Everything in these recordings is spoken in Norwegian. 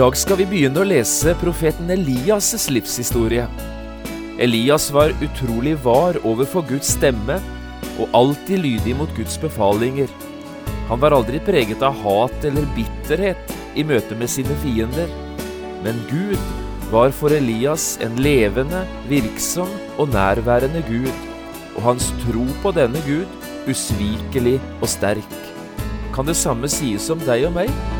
Dag skal vi begynne å lese profeten Elias' livshistorie. Elias var utrolig var overfor Guds stemme og alltid lydig mot Guds befalinger. Han var aldri preget av hat eller bitterhet i møte med sine fiender. Men Gud var for Elias en levende, virksom og nærværende Gud, og hans tro på denne Gud usvikelig og sterk. Kan det samme sies om deg og meg?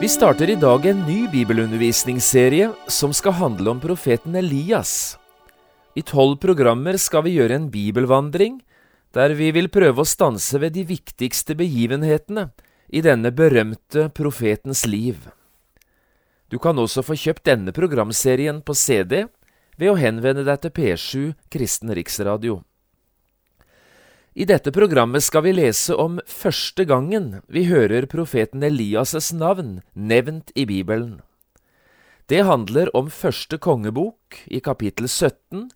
Vi starter i dag en ny bibelundervisningsserie som skal handle om profeten Elias. I tolv programmer skal vi gjøre en bibelvandring, der vi vil prøve å stanse ved de viktigste begivenhetene i denne berømte profetens liv. Du kan også få kjøpt denne programserien på CD ved å henvende deg til P7 Kristen Riksradio. I dette programmet skal vi lese om første gangen vi hører profeten Elias' navn nevnt i Bibelen. Det handler om første kongebok i kapittel 17,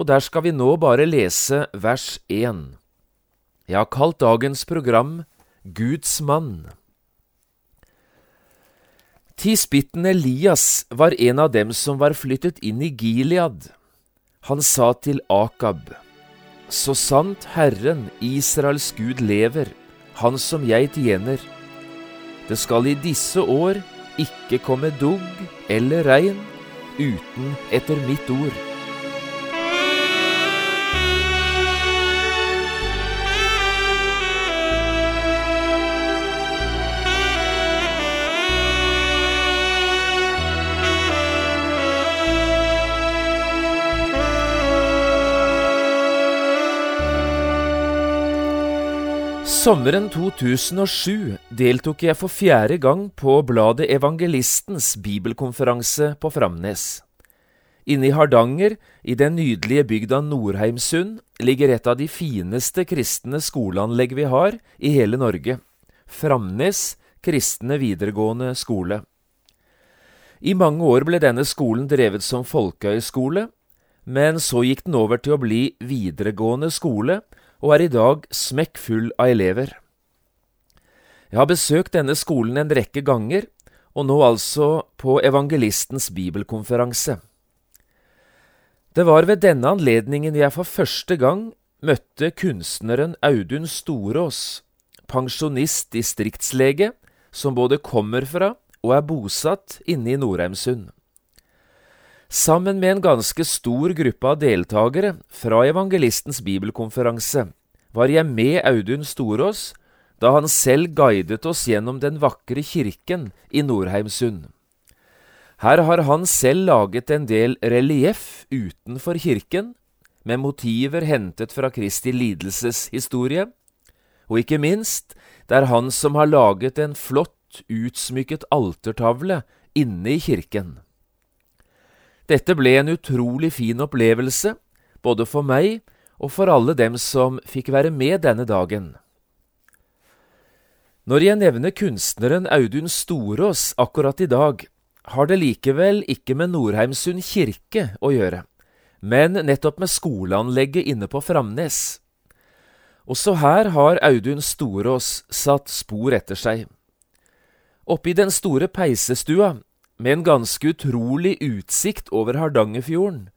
og der skal vi nå bare lese vers 1. Jeg har kalt dagens program Guds mann. Tispitten Elias var en av dem som var flyttet inn i Gilead. Han sa til Akab, så sant Herren, Israels Gud, lever, Han som jeg tjener. Det skal i disse år ikke komme dugg eller regn uten etter mitt ord. Sommeren 2007 deltok jeg for fjerde gang på bladet Evangelistens bibelkonferanse på Framnes. Inne i Hardanger, i den nydelige bygda Nordheimsund, ligger et av de fineste kristne skoleanlegg vi har i hele Norge, Framnes kristne videregående skole. I mange år ble denne skolen drevet som folkehøyskole, men så gikk den over til å bli videregående skole, og er i dag smekkfull av elever. Jeg har besøkt denne skolen en rekke ganger, og nå altså på Evangelistens bibelkonferanse. Det var ved denne anledningen jeg for første gang møtte kunstneren Audun Storås, pensjonist distriktslege, som både kommer fra og er bosatt inne i Nordheimsund. Sammen med en ganske stor gruppe av deltakere fra Evangelistens bibelkonferanse var jeg med Audun Storås da han selv guidet oss gjennom den vakre kirken i Nordheimsund. Her har han selv laget en del relieff utenfor kirken, med motiver hentet fra Kristi lidelseshistorie, og ikke minst, det er han som har laget en flott, utsmykket altertavle inne i kirken. Dette ble en utrolig fin opplevelse, både for meg og for alle dem som fikk være med denne dagen. Når jeg nevner kunstneren Audun Storås akkurat i dag, har det likevel ikke med Nordheimsund kirke å gjøre, men nettopp med skoleanlegget inne på Framnes. Også her har Audun Storås satt spor etter seg. Oppe i den store peisestua med en ganske utrolig utsikt over Hardangerfjorden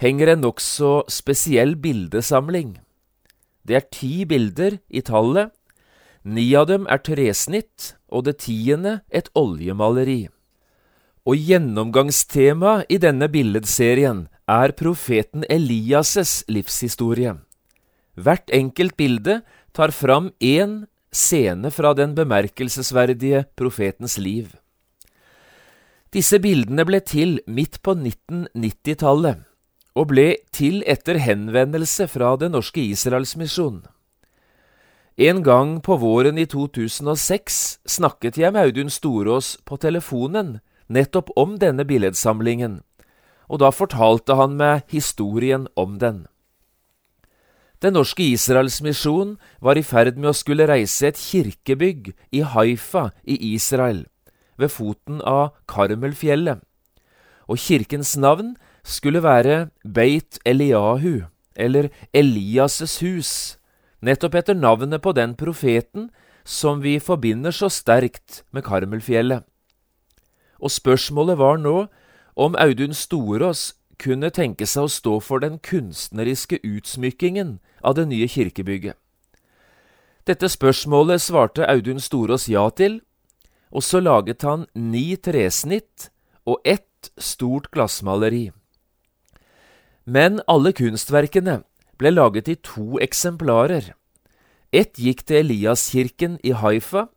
henger en nokså spesiell bildesamling. Det er ti bilder i tallet. Ni av dem er tresnitt, og det tiende et oljemaleri. Og gjennomgangstemaet i denne billedserien er profeten Elias' livshistorie. Hvert enkelt bilde tar fram én scene fra den bemerkelsesverdige profetens liv. Disse bildene ble til midt på 1990-tallet, og ble til etter henvendelse fra Den norske Israelsmisjon. En gang på våren i 2006 snakket jeg med Audun Storås på telefonen nettopp om denne billedsamlingen, og da fortalte han meg historien om den. Den norske Israelsmisjon var i ferd med å skulle reise et kirkebygg i Haifa i Israel, ved foten av Karmelfjellet, og kirkens navn skulle være Beit Eliahu, eller Elias' hus, nettopp etter navnet på den profeten som vi forbinder så sterkt med Karmelfjellet. Og spørsmålet var nå om Audun Storås kunne tenke seg å stå for den kunstneriske utsmykkingen av det nye kirkebygget. Dette spørsmålet svarte Audun Storås ja til, og så laget han ni tresnitt og ett stort glassmaleri. Men alle kunstverkene ble laget i to eksemplarer. Ett gikk til Eliaskirken i Haifa,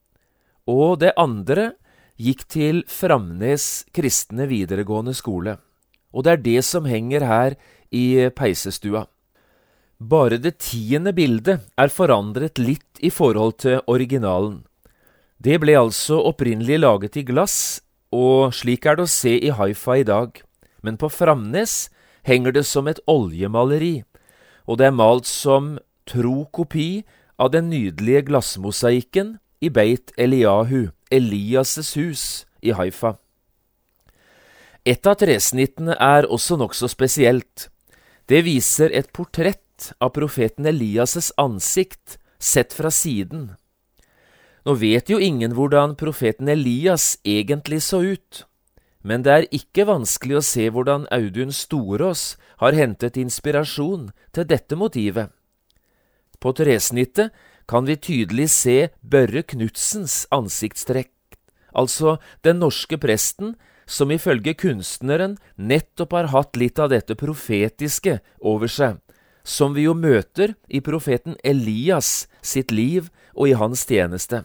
og det andre gikk til Framnes kristne videregående skole. Og det er det som henger her i peisestua. Bare det tiende bildet er forandret litt i forhold til originalen. Det ble altså opprinnelig laget i glass, og slik er det å se i Haifa i dag. Men på Framnes henger det som et oljemaleri, og det er malt som tro kopi av den nydelige glassmosaikken i Beit Eliahu, Elias' hus i Haifa. Et av tresnittene er også nokså spesielt. Det viser et portrett av profeten Elias' ansikt sett fra siden. Nå vet jo ingen hvordan profeten Elias egentlig så ut, men det er ikke vanskelig å se hvordan Audun Storås har hentet inspirasjon til dette motivet. På tresnittet kan vi tydelig se Børre Knudsens ansiktstrekk, altså den norske presten som ifølge kunstneren nettopp har hatt litt av dette profetiske over seg, som vi jo møter i profeten Elias sitt liv og i hans tjeneste.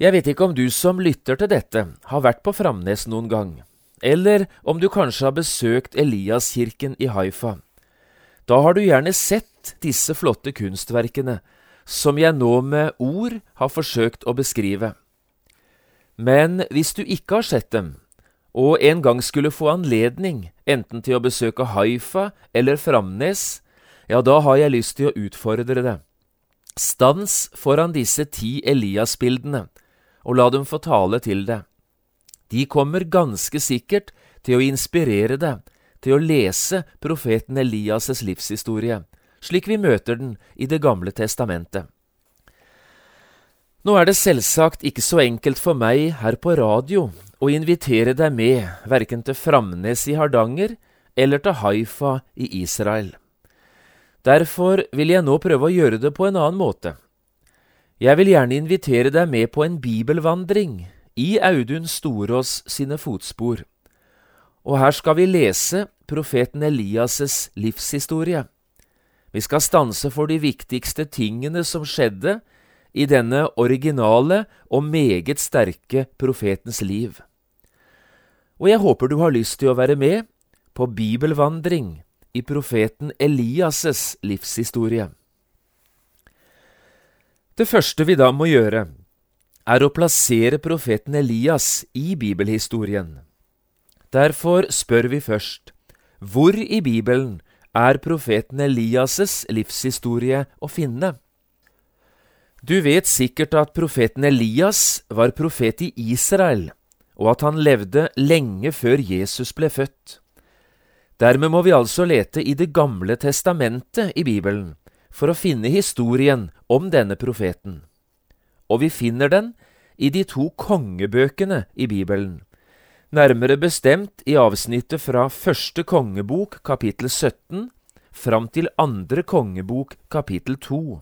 Jeg vet ikke om du som lytter til dette, har vært på Framnes noen gang, eller om du kanskje har besøkt Eliaskirken i Haifa. Da har du gjerne sett disse flotte kunstverkene, som jeg nå med ord har forsøkt å beskrive. Men hvis du ikke har sett dem, og en gang skulle få anledning enten til å besøke Haifa eller Framnes, ja, da har jeg lyst til å utfordre det. Stans foran disse ti Elias-bildene, og la dem få tale til deg. De kommer ganske sikkert til å inspirere deg til å lese profeten Elias' livshistorie, slik vi møter den i Det gamle testamentet. Nå er det selvsagt ikke så enkelt for meg her på radio å invitere deg med verken til Framnes i Hardanger eller til Haifa i Israel. Derfor vil jeg nå prøve å gjøre det på en annen måte. Jeg vil gjerne invitere deg med på en bibelvandring i Audun Storås sine fotspor. Og her skal vi lese profeten Elias' livshistorie. Vi skal stanse for de viktigste tingene som skjedde i denne originale og meget sterke profetens liv. Og jeg håper du har lyst til å være med på bibelvandring i profeten Elias' livshistorie. Det første vi da må gjøre, er å plassere profeten Elias i bibelhistorien. Derfor spør vi først, hvor i Bibelen er profeten Elias' livshistorie å finne? Du vet sikkert at profeten Elias var profet i Israel, og at han levde lenge før Jesus ble født. Dermed må vi altså lete i Det gamle testamentet i Bibelen for å finne historien om denne profeten. Og vi finner den i de to kongebøkene i Bibelen, nærmere bestemt i avsnittet fra første kongebok kapittel 17 fram til andre kongebok kapittel 2.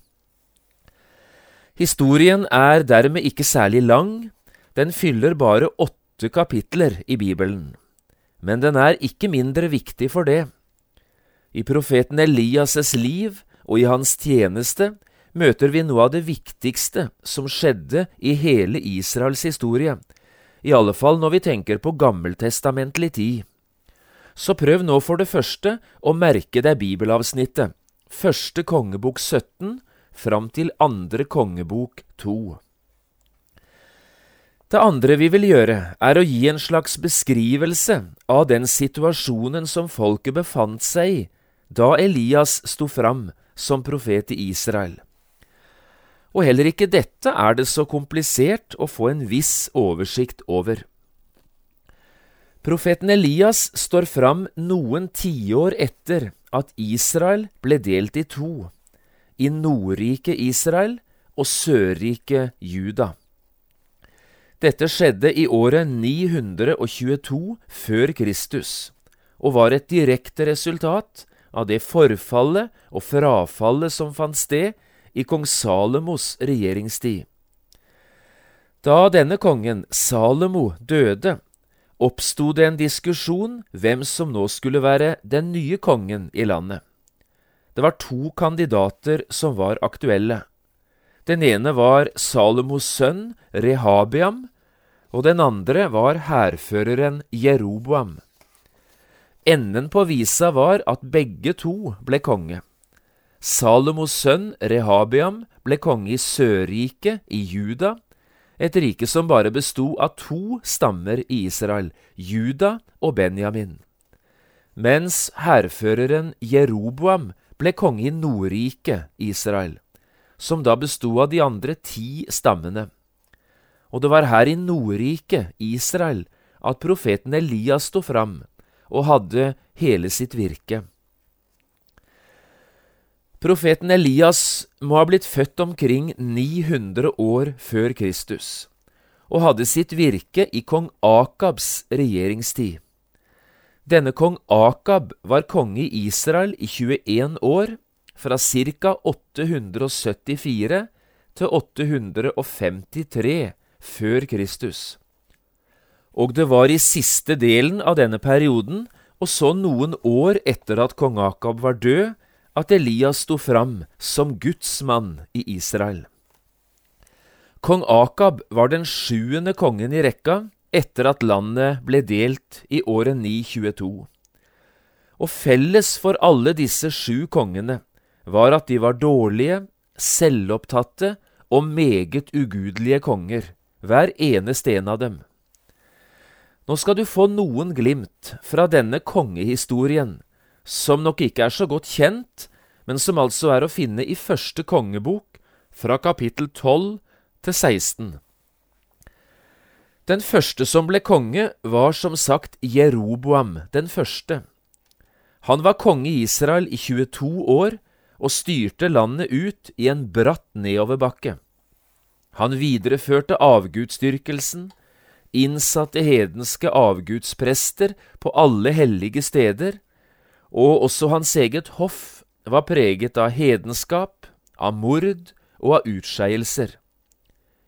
Historien er dermed ikke særlig lang, den fyller bare åtte kapitler i Bibelen. Men den er ikke mindre viktig for det. I profeten Elias' liv og i hans tjeneste møter vi noe av det viktigste som skjedde i hele Israels historie, i alle fall når vi tenker på gammeltestamentlig tid. Så prøv nå for det første å merke deg bibelavsnittet, første kongebok 17 fram til andre kongebok 2. Det andre vi vil gjøre, er å gi en slags beskrivelse av den situasjonen som folket befant seg i da Elias sto fram som profet i Israel. Og heller ikke dette er det så komplisert å få en viss oversikt over. Profeten Elias står fram noen tiår etter at Israel ble delt i to, i Nordriket Israel og Sørriket Juda. Dette skjedde i året 922 før Kristus, og var et direkte resultat av det forfallet og frafallet som fant sted i kong Salomos regjeringstid. Da denne kongen, Salomo, døde, oppsto det en diskusjon hvem som nå skulle være den nye kongen i landet. Det var to kandidater som var aktuelle. Den ene var Salomos sønn Rehabiam, og den andre var hærføreren Jeroboam. Enden på visa var at begge to ble konge. Salomos sønn Rehabiam ble konge i Sørriket i Juda, et rike som bare besto av to stammer i Israel, Juda og Benjamin. Mens hærføreren Jeroboam ble konge i Nordriket Israel, som da besto av de andre ti stammene. Og det var her i Nordriket, Israel, at profeten Elias sto fram og hadde hele sitt virke. Profeten Elias må ha blitt født omkring 900 år før Kristus, og hadde sitt virke i kong Akabs regjeringstid. Denne kong Akab var konge i Israel i 21 år, fra ca. 874 til 853 før Kristus. Og det var i siste delen av denne perioden, og så noen år etter at kong Akab var død, at Elias sto fram som Guds mann i Israel. Kong Akab var den sjuende kongen i rekka etter at landet ble delt i året 922. Og felles for alle disse sju kongene var at de var dårlige, selvopptatte og meget ugudelige konger, hver eneste en av dem. Nå skal du få noen glimt fra denne kongehistorien, som nok ikke er så godt kjent, men som altså er å finne i første kongebok, fra kapittel 12 til 16. Den første som ble konge, var som sagt Jeroboam den første. Han var konge i Israel i 22 år og styrte landet ut i en bratt nedoverbakke. Han videreførte avgudsdyrkelsen, innsatte hedenske avgudsprester på alle hellige steder, og også hans eget hoff var preget av hedenskap, av mord og av utskeielser.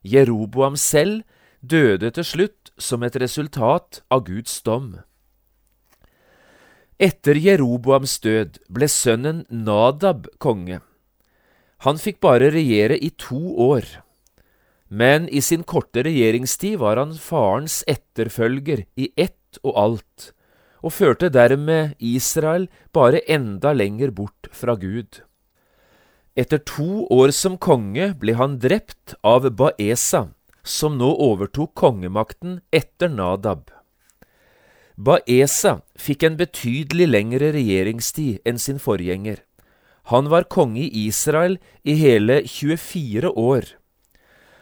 Jeroboam selv døde til slutt som et resultat av Guds dom. Etter Jeroboams død ble sønnen Nadab konge. Han fikk bare regjere i to år men i sin korte regjeringstid var han farens etterfølger i ett og alt, og førte dermed Israel bare enda lenger bort fra Gud. Etter to år som konge ble han drept av Baesa, som nå overtok kongemakten etter Nadab. Baesa fikk en betydelig lengre regjeringstid enn sin forgjenger. Han var konge i Israel i hele 24 år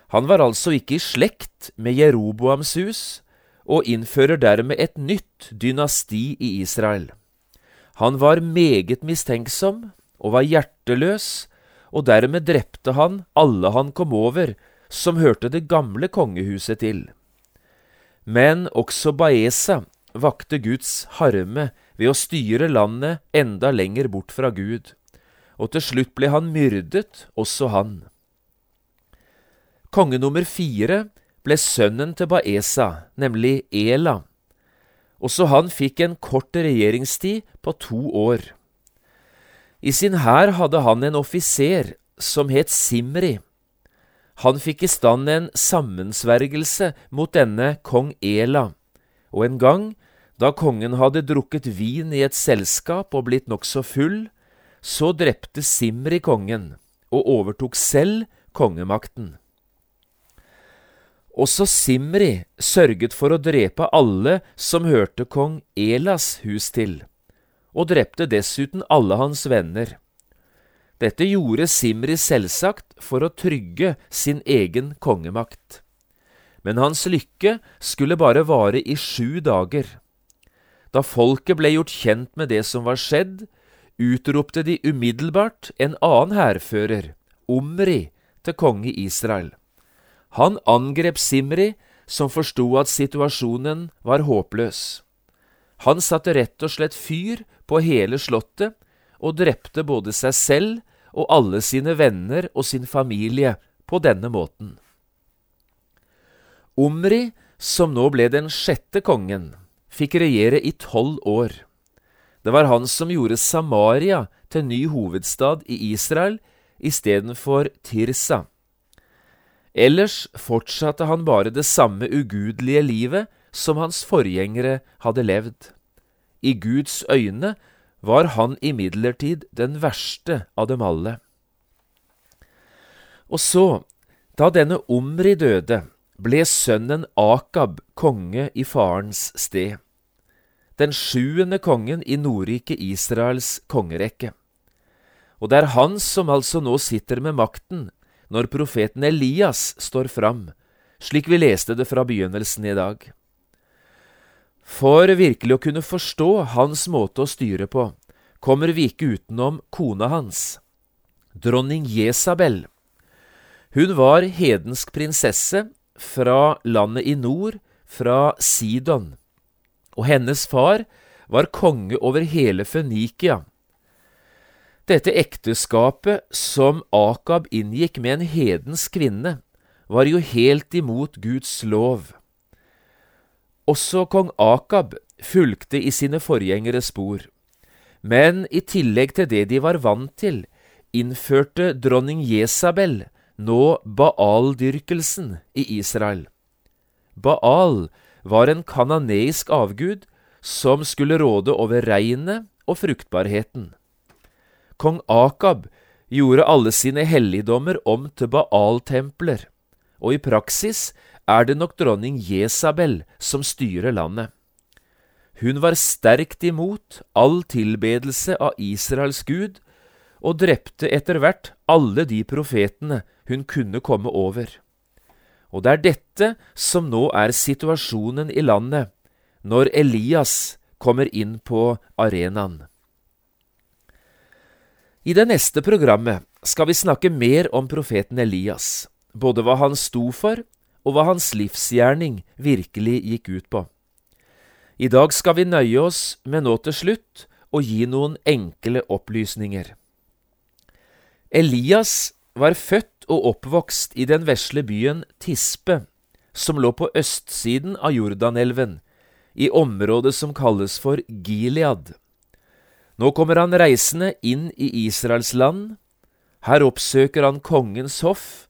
han var altså ikke i slekt med Jeroboams hus, og innfører dermed et nytt dynasti i Israel. Han var meget mistenksom og var hjerteløs, og dermed drepte han alle han kom over som hørte det gamle kongehuset til. Men også Baesa vakte Guds harme ved å styre landet enda lenger bort fra Gud, og til slutt ble han myrdet, også han. Konge nummer fire ble sønnen til Baesa, nemlig Ela. Også han fikk en kort regjeringstid på to år. I sin hær hadde han en offiser som het Simri. Han fikk i stand en sammensvergelse mot denne kong Ela, og en gang, da kongen hadde drukket vin i et selskap og blitt nokså full, så drepte Simri kongen og overtok selv kongemakten. Også Simri sørget for å drepe alle som hørte kong Elas hus til, og drepte dessuten alle hans venner. Dette gjorde Simri selvsagt for å trygge sin egen kongemakt. Men hans lykke skulle bare vare i sju dager. Da folket ble gjort kjent med det som var skjedd, utropte de umiddelbart en annen hærfører, Omri, til konge Israel. Han angrep Simri, som forsto at situasjonen var håpløs. Han satte rett og slett fyr på hele slottet og drepte både seg selv og alle sine venner og sin familie på denne måten. Omri, som nå ble den sjette kongen, fikk regjere i tolv år. Det var han som gjorde Samaria til ny hovedstad i Israel istedenfor Tirsa. Ellers fortsatte han bare det samme ugudelige livet som hans forgjengere hadde levd. I Guds øyne var han imidlertid den verste av dem alle. Og så, da denne Omri døde, ble sønnen Akab konge i farens sted, den sjuende kongen i Nordriket Israels kongerekke. Og det er han som altså nå sitter med makten når profeten Elias står fram, slik vi leste det fra begynnelsen i dag. For virkelig å kunne forstå hans måte å styre på, kommer vi ikke utenom kona hans, dronning Jesabel. Hun var hedensk prinsesse fra landet i nord, fra Sidon, og hennes far var konge over hele Fønikia. Dette ekteskapet som Akab inngikk med en hedensk kvinne, var jo helt imot Guds lov. Også kong Akab fulgte i sine forgjengeres spor. Men i tillegg til det de var vant til, innførte dronning Jesabel nå Baal-dyrkelsen i Israel. Baal var en kananeisk avgud som skulle råde over regnet og fruktbarheten. Kong Akab gjorde alle sine helligdommer om til Baal-templer, og i praksis er det nok dronning Jesabel som styrer landet. Hun var sterkt imot all tilbedelse av Israels gud, og drepte etter hvert alle de profetene hun kunne komme over. Og det er dette som nå er situasjonen i landet, når Elias kommer inn på arenaen. I det neste programmet skal vi snakke mer om profeten Elias, både hva han sto for, og hva hans livsgjerning virkelig gikk ut på. I dag skal vi nøye oss med nå til slutt å gi noen enkle opplysninger. Elias var født og oppvokst i den vesle byen Tispe, som lå på østsiden av Jordanelven, i området som kalles for Gilead. Nå kommer han reisende inn i Israels land. Her oppsøker han kongens hoff,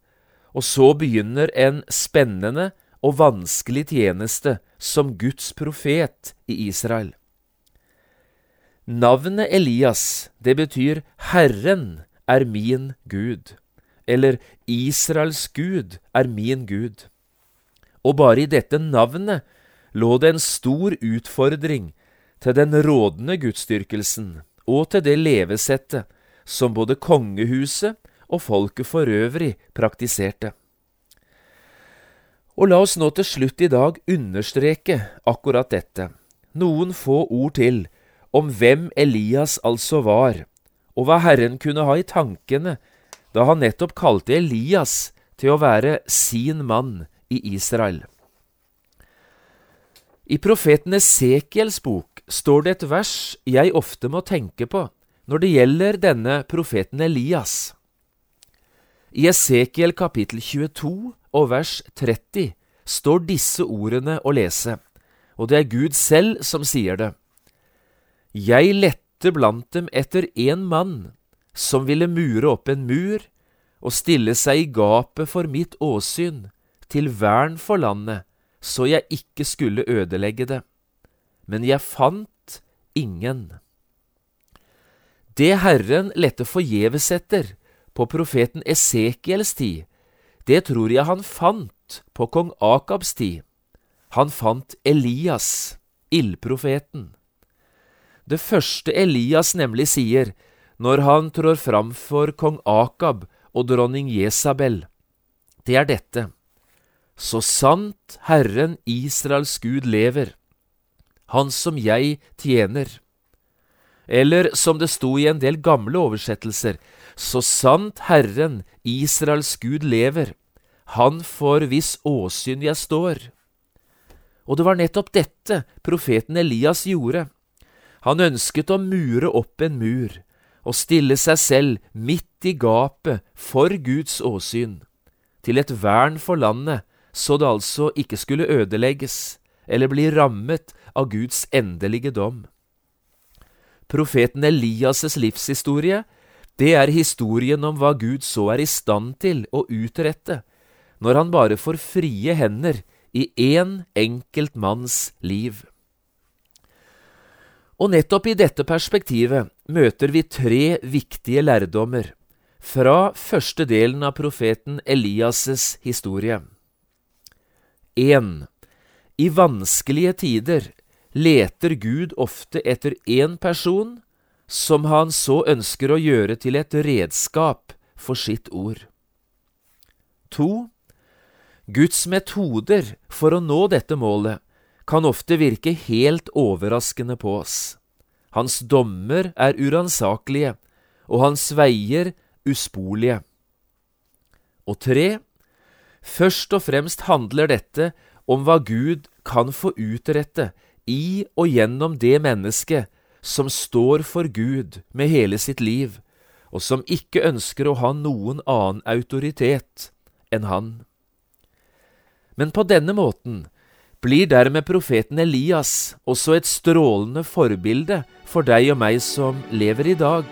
og så begynner en spennende og vanskelig tjeneste som Guds profet i Israel. Navnet Elias, det betyr Herren er min Gud, eller Israels Gud er min Gud. Og bare i dette navnet lå det en stor utfordring til den rådende gudsdyrkelsen og til det levesettet som både kongehuset og folket for øvrig praktiserte. Og la oss nå til slutt i dag understreke akkurat dette, noen få ord til om hvem Elias altså var, og hva Herren kunne ha i tankene da han nettopp kalte Elias til å være sin mann i Israel. I profeten Esekiels bok står det et vers jeg ofte må tenke på når det gjelder denne profeten Elias. I Esekiel kapittel 22 og vers 30 står disse ordene å lese, og det er Gud selv som sier det. Jeg lette blant dem etter en mann som ville mure opp en mur, og stille seg i gapet for mitt åsyn, til vern for landet, så jeg ikke skulle ødelegge det. Men jeg fant ingen. Det Herren lette forgjeves etter på profeten Esekiels tid, det tror jeg han fant på kong Akabs tid. Han fant Elias, ildprofeten. Det første Elias nemlig sier når han trår fram for kong Akab og dronning Jesabel, det er dette. Så sant Herren Israels Gud lever, Han som jeg tjener. Eller som det sto i en del gamle oversettelser, så sant Herren Israels Gud lever, Han for hvis åsyn jeg står. Og det var nettopp dette profeten Elias gjorde. Han ønsket å mure opp en mur og stille seg selv midt i gapet for Guds åsyn, til et vern for landet, så det altså ikke skulle ødelegges eller bli rammet av Guds endelige dom. Profeten Elias' livshistorie, det er historien om hva Gud så er i stand til å utrette når han bare får frie hender i én enkelt manns liv. Og nettopp i dette perspektivet møter vi tre viktige lærdommer fra første delen av profeten Elias' historie. 1. I vanskelige tider leter Gud ofte etter én person som han så ønsker å gjøre til et redskap for sitt ord. 2. Guds metoder for å nå dette målet kan ofte virke helt overraskende på oss. Hans dommer er uransakelige, og hans veier usporlige. Og tre, først og fremst handler dette om hva Gud kan få utrette i og gjennom det mennesket som står for Gud med hele sitt liv, og som ikke ønsker å ha noen annen autoritet enn han. Men på denne måten blir dermed profeten Elias også et strålende forbilde for deg og meg som lever i dag.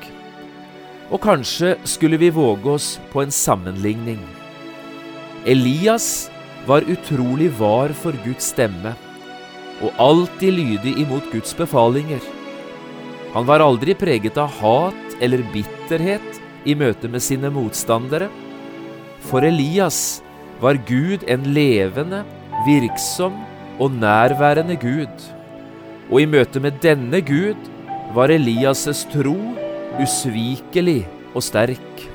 Og kanskje skulle vi våge oss på en sammenligning. Elias var utrolig var for Guds stemme, og alltid lydig imot Guds befalinger. Han var aldri preget av hat eller bitterhet i møte med sine motstandere. For Elias var Gud en levende, virksom og nærværende Gud. Og i møte med denne Gud var Elias' tro usvikelig og sterk.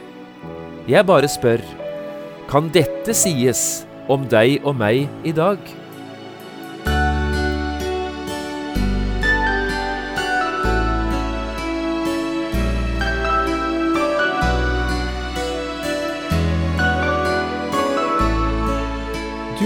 Jeg bare spør, kan dette sies om deg og meg i dag?